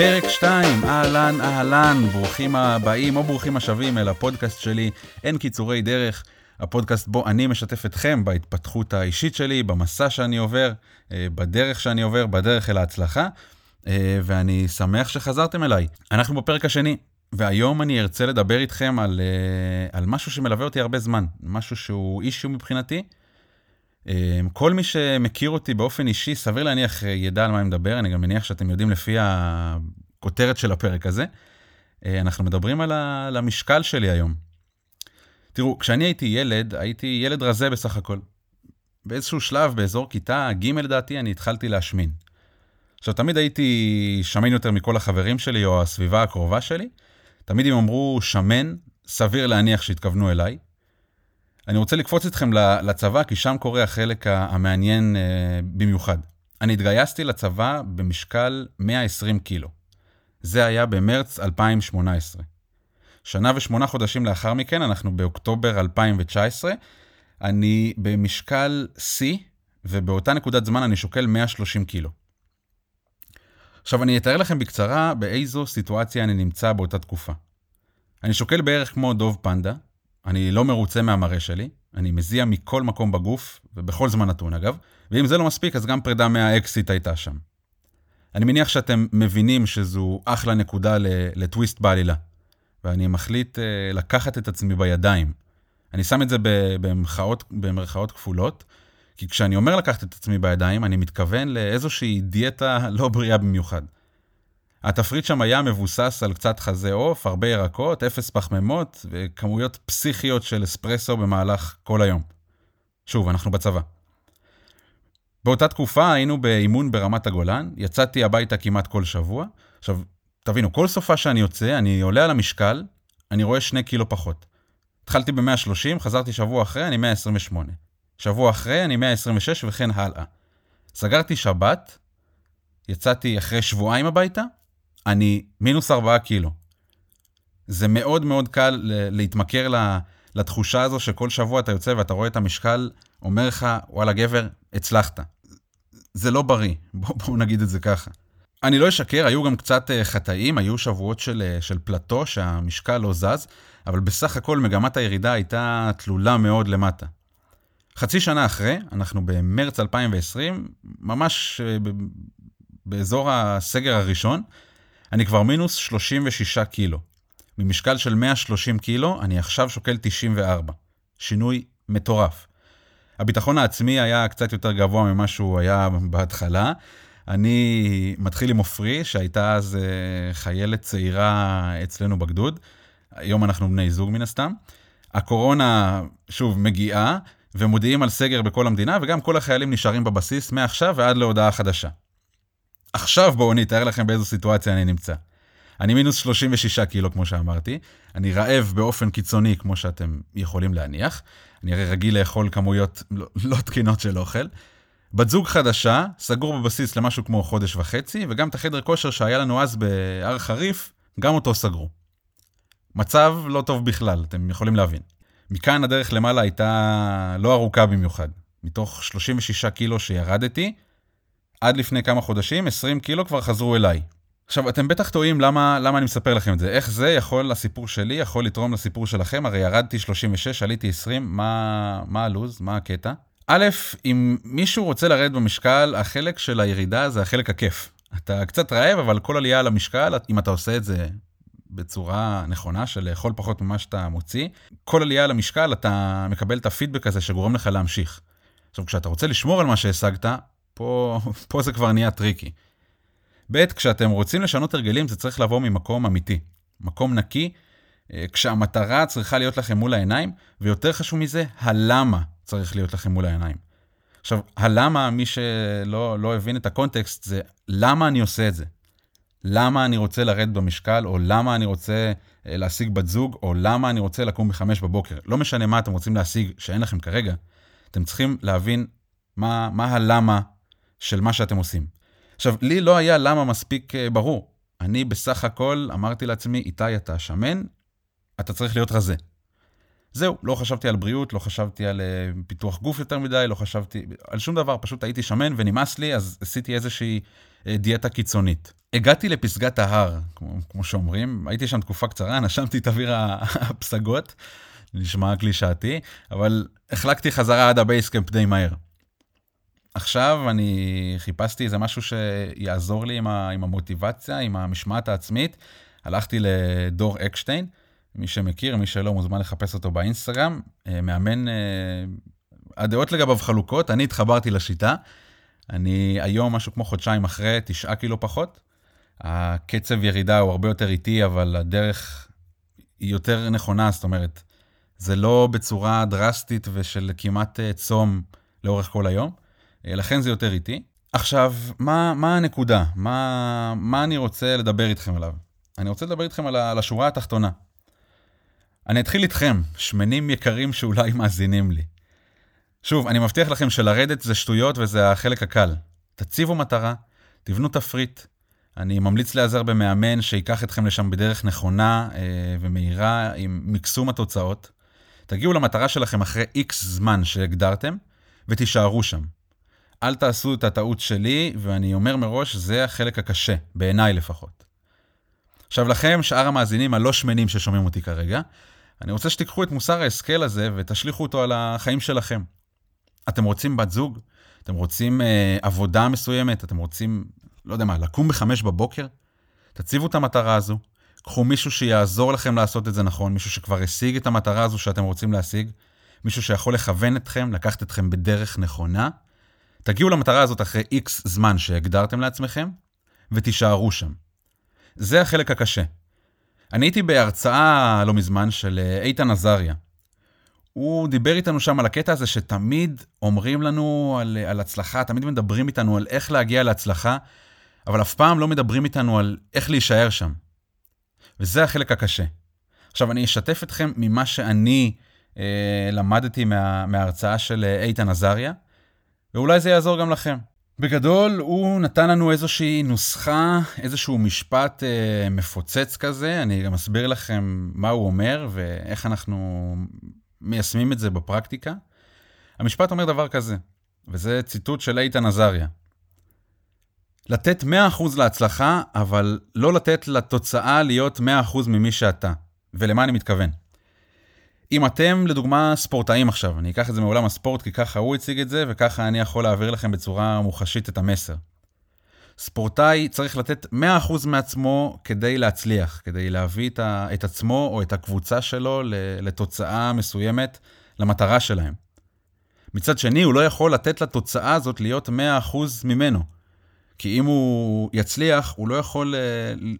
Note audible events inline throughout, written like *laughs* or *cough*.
פרק 2, אהלן אהלן, ברוכים הבאים או ברוכים השבים אל הפודקאסט שלי, אין קיצורי דרך, הפודקאסט בו אני משתף אתכם בהתפתחות האישית שלי, במסע שאני עובר, אה, בדרך שאני עובר, בדרך אל ההצלחה, אה, ואני שמח שחזרתם אליי. אנחנו בפרק השני, והיום אני ארצה לדבר איתכם על, אה, על משהו שמלווה אותי הרבה זמן, משהו שהוא אישיו מבחינתי. אה, כל מי שמכיר אותי באופן אישי, סביר להניח ידע על מה אני מדבר, אני גם מניח שאתם יודעים לפי הכותרת של הפרק הזה. אה, אנחנו מדברים על המשקל שלי היום. תראו, כשאני הייתי ילד, הייתי ילד רזה בסך הכל. באיזשהו שלב, באזור כיתה ג' לדעתי, אני התחלתי להשמין. עכשיו, תמיד הייתי שמן יותר מכל החברים שלי או הסביבה הקרובה שלי, תמיד אם אמרו שמן, סביר להניח שהתכוונו אליי. אני רוצה לקפוץ אתכם לצבא, כי שם קורה החלק המעניין אה, במיוחד. אני התגייסתי לצבא במשקל 120 קילו. זה היה במרץ 2018. שנה ושמונה חודשים לאחר מכן, אנחנו באוקטובר 2019, אני במשקל C, ובאותה נקודת זמן אני שוקל 130 קילו. עכשיו אני אתאר לכם בקצרה באיזו סיטואציה אני נמצא באותה תקופה. אני שוקל בערך כמו דוב פנדה, אני לא מרוצה מהמראה שלי, אני מזיע מכל מקום בגוף, ובכל זמן נתון אגב, ואם זה לא מספיק אז גם פרידה מהאקסיט הייתה שם. אני מניח שאתם מבינים שזו אחלה נקודה לטוויסט בעלילה, ואני מחליט uh, לקחת את עצמי בידיים. אני שם את זה במרכאות, במרכאות כפולות, כי כשאני אומר לקחת את עצמי בידיים, אני מתכוון לאיזושהי דיאטה לא בריאה במיוחד. התפריט שם היה מבוסס על קצת חזה עוף, הרבה ירקות, אפס פחמימות וכמויות פסיכיות של אספרסו במהלך כל היום. שוב, אנחנו בצבא. באותה תקופה היינו באימון ברמת הגולן, יצאתי הביתה כמעט כל שבוע. עכשיו, תבינו, כל סופה שאני יוצא, אני עולה על המשקל, אני רואה שני קילו פחות. התחלתי ב-130, חזרתי שבוע אחרי, אני 128. שבוע אחרי, אני 126 וכן הלאה. סגרתי שבת, יצאתי אחרי שבועיים הביתה, אני מינוס 4 קילו. זה מאוד מאוד קל להתמכר לתחושה הזו שכל שבוע אתה יוצא ואתה רואה את המשקל, אומר לך, וואלה גבר, הצלחת. זה לא בריא, בואו בוא נגיד את זה ככה. אני לא אשקר, היו גם קצת אה, חטאים, היו שבועות של, אה, של פלטו שהמשקל לא זז, אבל בסך הכל מגמת הירידה הייתה תלולה מאוד למטה. חצי שנה אחרי, אנחנו במרץ 2020, ממש אה, באזור הסגר הראשון, אני כבר מינוס 36 קילו. ממשקל של 130 קילו, אני עכשיו שוקל 94. שינוי מטורף. הביטחון העצמי היה קצת יותר גבוה ממה שהוא היה בהתחלה. אני מתחיל עם עופרי, שהייתה אז אה, חיילת צעירה אצלנו בגדוד. היום אנחנו בני זוג מן הסתם. הקורונה, שוב, מגיעה, ומודיעים על סגר בכל המדינה, וגם כל החיילים נשארים בבסיס מעכשיו ועד להודעה חדשה. עכשיו בואו אני אתאר לכם באיזו סיטואציה אני נמצא. אני מינוס 36 קילו, כמו שאמרתי. אני רעב באופן קיצוני, כמו שאתם יכולים להניח. אני הרי רגיל לאכול כמויות לא, לא תקינות של אוכל. בת זוג חדשה, סגור בבסיס למשהו כמו חודש וחצי, וגם את החדר כושר שהיה לנו אז בהר חריף, גם אותו סגרו. מצב לא טוב בכלל, אתם יכולים להבין. מכאן הדרך למעלה הייתה לא ארוכה במיוחד. מתוך 36 קילו שירדתי, עד לפני כמה חודשים, 20 קילו כבר חזרו אליי. עכשיו, אתם בטח טועים למה, למה אני מספר לכם את זה. איך זה יכול, הסיפור שלי יכול לתרום לסיפור שלכם? הרי ירדתי 36, עליתי 20, מה, מה הלו"ז? מה הקטע? א', אם מישהו רוצה לרדת במשקל, החלק של הירידה זה החלק הכיף. אתה קצת רעב, אבל כל עלייה על המשקל, אם אתה עושה את זה בצורה נכונה של לאכול פחות ממה שאתה מוציא, כל עלייה על המשקל אתה מקבל את הפידבק הזה שגורם לך להמשיך. עכשיו, כשאתה רוצה לשמור על מה שהשגת, פה, פה זה כבר נהיה tricky. ב', כשאתם רוצים לשנות הרגלים זה צריך לבוא ממקום אמיתי, מקום נקי, אה, כשהמטרה צריכה להיות לכם מול העיניים, ויותר חשוב מזה, הלמה צריך להיות לכם מול העיניים. עכשיו, הלמה, מי שלא לא הבין את ה context, זה למה אני עושה את זה. למה אני רוצה לרדת במשקל, או למה אני רוצה אה, להשיג בת זוג, או למה אני רוצה לקום בחמש בבוקר. לא משנה מה אתם רוצים להשיג שאין לכם כרגע, אתם צריכים להבין מה, מה הלמה של מה שאתם עושים. עכשיו, לי לא היה למה מספיק אה, ברור. אני בסך הכל אמרתי לעצמי, איתי, אתה שמן, אתה צריך להיות רזה. זהו, לא חשבתי על בריאות, לא חשבתי על uh, פיתוח גוף יותר מדי, לא חשבתי על שום דבר, פשוט הייתי שמן ונמאס לי, אז עשיתי איזושהי uh, דיאטה קיצונית. הגעתי לפסגת ההר, כמו, כמו שאומרים, הייתי שם תקופה קצרה, נשמתי את אוויר *laughs* הפסגות, נשמע קלישאתי, אבל החלקתי חזרה עד ה base camp די מהר. עכשיו אני חיפשתי איזה משהו שיעזור לי עם, ה, עם המוטיבציה, עם המשמעת העצמית. הלכתי לדור אקשטיין, מי שמכיר, מי שלא מוזמן לחפש אותו באינסטגרם, אה, מאמן, אה, הדעות לגביו חלוקות, אני התחברתי לשיטה. אני היום משהו כמו חודשיים אחרי, תשעה קילו פחות. הקצב ירידה הוא הרבה יותר איטי, אבל הדרך היא יותר נכונה, זאת אומרת, זה לא בצורה דרסטית ושל כמעט אה, צום לאורך כל היום, לכן זה יותר איטי. עכשיו, מה, מה הנקודה? מה, מה אני רוצה לדבר איתכם עליו? אני רוצה לדבר איתכם על השורה התחתונה. אני אתחיל איתכם, שמנים יקרים שאולי מאזינים לי. שוב, אני מבטיח לכם שלרדת זה שטויות וזה החלק הקל. תציבו מטרה, תבנו תפריט. אני ממליץ להיעזר במאמן שיקח אתכם לשם בדרך נכונה אה, ומהירה עם מקסום התוצאות. תגיעו למטרה שלכם אחרי איקס זמן שהגדרתם, ותישארו שם. אל תעשו את הטעות שלי, ואני אומר מראש, זה החלק הקשה, בעיניי לפחות. עכשיו לכם, שאר המאזינים הלא שמנים ששומעים אותי כרגע, אני רוצה שתיקחו את מוסר ההשכל הזה ותשליכו אותו על החיים שלכם. אתם רוצים בת זוג? אתם רוצים אה, עבודה מסוימת? אתם רוצים, לא יודע מה, לקום בחמש בבוקר? תציבו את המטרה הזו, קחו מישהו שיעזור לכם לעשות את זה נכון, מישהו שכבר השיג את המטרה הזו שאתם רוצים להשיג, מישהו שיכול לכוון אתכם, לקחת אתכם בדרך נכונה. תגיעו למטרה הזאת אחרי איקס זמן שהגדרתם לעצמכם, ותישארו שם. זה החלק הקשה. אני הייתי בהרצאה לא מזמן של אה, איתן עזריה. הוא דיבר איתנו שם על הקטע הזה שתמיד אומרים לנו על, אה, על הצלחה, תמיד מדברים איתנו על איך להגיע להצלחה, אבל אף פעם לא מדברים איתנו על איך להישאר שם. וזה החלק הקשה. עכשיו, אני אשתף אתכם ממה שאני אה, למדתי מה, מההרצאה של אה, איתן עזריה, ואולי זה יעזור גם לכם. בגדול, הוא נתן לנו איזושהי נוסחה, איזשהו משפט אה, מפוצץ כזה, אני גם אסביר לכם מה הוא אומר ואיך אנחנו מיישמים את זה בפרקטיקה. המשפט אומר דבר כזה, וזה ציטוט של איתן עזריה. לתת 100% להצלחה, אבל לא לתת לתוצאה להיות 100% ממי שאתה. ולמה אני מתכוון? אם אתם לדוגמה ספורטאים עכשיו, אני אקח את זה מעולם הספורט כי ככה הוא הציג את זה וככה אני יכול להעביר לכם בצורה מוחשית את המסר. ספורטאי צריך לתת 100% מעצמו כדי להצליח, כדי להביא את, ה, את עצמו או את הקבוצה שלו לתוצאה מסוימת, למטרה שלהם. מצד שני, הוא לא יכול לתת לתוצאה הזאת להיות 100% ממנו. כי אם הוא יצליח, הוא לא יכול אה,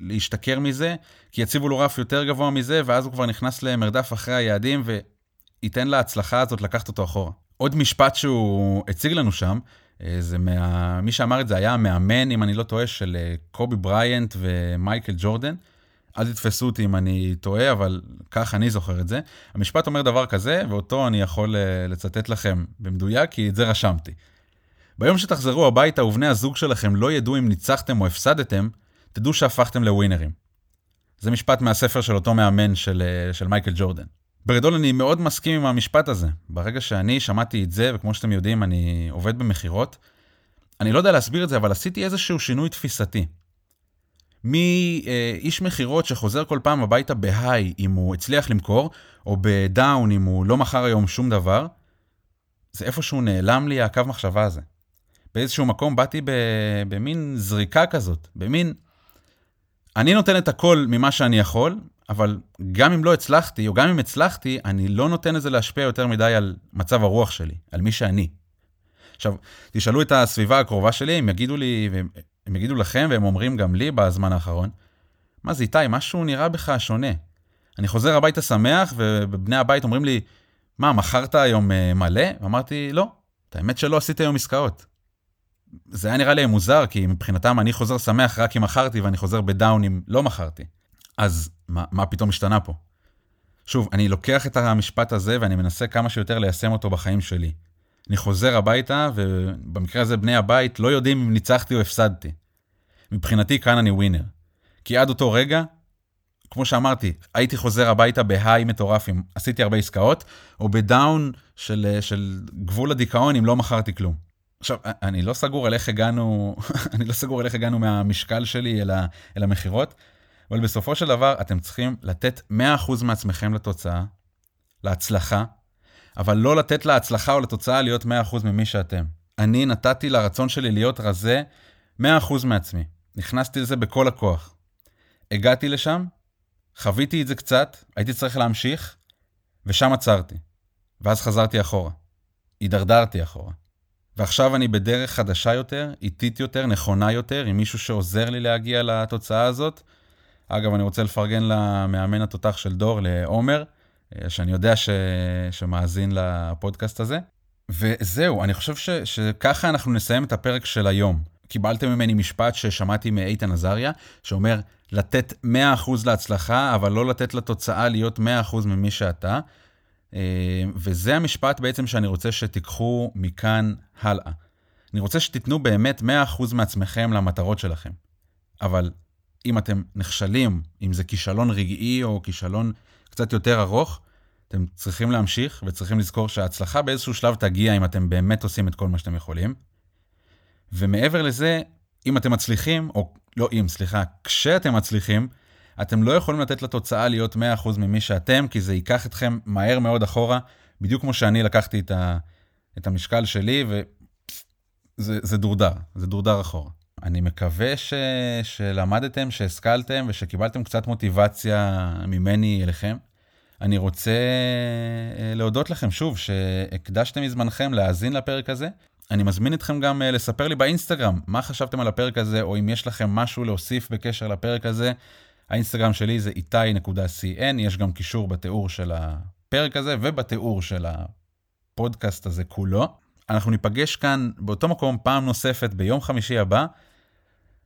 להשתכר מזה, כי יציבו לו רף יותר גבוה מזה, ואז הוא כבר נכנס למרדף אחרי היעדים, וייתן להצלחה הזאת לקחת אותו אחורה. עוד משפט שהוא הציג לנו שם, אה, זה מה... מי שאמר את זה היה המאמן, אם אני לא טועה, של אה, קובי בריינט ומייקל ג'ורדן. אל תתפסו אותי אם אני טועה, אבל כך אני זוכר את זה. המשפט אומר דבר כזה, ואותו אני יכול לצטט לכם במדויק, כי את זה רשמתי. ביום שתחזרו הביתה ובני הזוג שלכם לא ידעו אם ניצחתם או הפסדתם, תדעו שהפכתם לווינרים. זה משפט מהספר של אותו מאמן של, אה, של מייקל ג'ורדן. בגדול אני מאוד מסכים עם המשפט הזה. ברגע שאני שמעתי את זה, וכמו שאתם יודעים, אני עובד במכירות, אני לא יודע להסביר את זה, אבל עשיתי איזשהו שינוי תפיסתי. מאיש מכירות שחוזר כל פעם הביתה בהיי אם הוא הצליח למכור, או בדאון אם הוא לא מכר היום שום דבר, זה איפשהו נעלם לי הקו מחשבה הזה. באיזשהו מקום באתי במין זריקה כזאת, במין... אני נותן את הכל ממה שאני יכול, אבל גם אם לא הצלחתי, או גם אם הצלחתי, אני לא נותן לזה להשפיע יותר מדי על מצב הרוח שלי, על מי שאני. עכשיו, תשאלו את הסביבה הקרובה שלי, הם יגידו לי, הם יגידו לכם, והם אומרים גם לי בזמן האחרון, מה זה איתי, משהו נראה בך שונה. אני חוזר הביתה שמח, ובני הבית אומרים לי, מה, מכרת היום אה, מלא? אמרתי, לא, את האמת שלא עשיתי היום עסקאות. זה היה נראה לי מוזר, כי מבחינתם אני חוזר שמח רק אם מכרתי ואני חוזר בדאון אם לא מכרתי. אז מה, מה פתאום השתנה פה? שוב, אני לוקח את המשפט הזה ואני מנסה כמה שיותר ליישם אותו בחיים שלי. אני חוזר הביתה, ובמקרה הזה בני הבית לא יודעים אם ניצחתי או הפסדתי. מבחינתי כאן אני ווינר. כי עד אותו רגע, כמו שאמרתי, הייתי חוזר הביתה בהיי מטורף אם עשיתי הרבה עסקאות, או בדאון של, של גבול הדיכאון אם לא מכרתי כלום. עכשיו, אני לא סגור על איך הגענו, *laughs* אני לא סגור על איך הגענו מהמשקל שלי אל, ה, אל המכירות, אבל בסופו של דבר אתם צריכים לתת 100% מעצמכם לתוצאה, להצלחה, אבל לא לתת להצלחה או לתוצאה להיות 100% ממי שאתם. אני נתתי לרצון שלי להיות רזה 100% מעצמי. נכנסתי לזה בכל הכוח. הגעתי לשם, חוויתי את זה קצת, הייתי צריך להמשיך, ושם עצרתי. ואז חזרתי אחורה. הידרדרתי אחורה. ועכשיו אני בדרך חדשה יותר, איטית יותר, נכונה יותר, עם מישהו שעוזר לי להגיע לתוצאה הזאת. אגב, אני רוצה לפרגן למאמן התותח של דור, לעומר, אה, שאני יודע ש... שמאזין לפודקאסט הזה. וזהו, אני חושב ש... שככה אנחנו נסיים את הפרק של היום. קיבלתם ממני משפט ששמעתי מאיתן עזריה, שאומר, לתת 100% להצלחה, אבל לא לתת לתוצאה להיות 100% ממי שאתה. אה, וזה המשפט בעצם שאני רוצה שתיקחו מכאן הלאה. אני רוצה שתיתנו באמת 100% מעצמכם למטרות שלכם. אבל אם אתם נכשלים, אם זה כישלון רגעי או כישלון קצת יותר ארוך, אתם צריכים להמשיך וצריכים לזכור שההצלחה באיזשהו שלב תגיע אם אתם באמת עושים את כל מה שאתם יכולים. ומעבר לזה, אם אתם מצליחים, או לא אם, סליחה, כשאתם מצליחים, אתם לא יכולים לתת לתוצאה להיות 100% ממי שאתם, כי זה ייקח אתכם מהר מאוד אחורה, בדיוק כמו שאני לקחתי את, ה, את המשקל שלי, וזה דורדר, זה דורדר אחורה. אני מקווה ש, שלמדתם, שהשכלתם ושקיבלתם קצת מוטיבציה ממני אליכם. אני רוצה אה, להודות לכם שוב שהקדשתם מזמנכם להאזין לפרק הזה. אני מזמין אתכם גם אה, לספר לי באינסטגרם מה חשבתם על הפרק הזה, או אם יש לכם משהו להוסיף בקשר לפרק הזה. האינסטגרם שלי זה איתי.cn, יש גם קישור בתיאור של הפרק הזה ובתיאור של הפודקאסט הזה כולו. אנחנו ניפגש כאן באותו מקום פעם נוספת ביום חמישי הבא,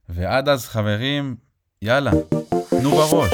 ועד אז חברים, יאללה, תנו בראש.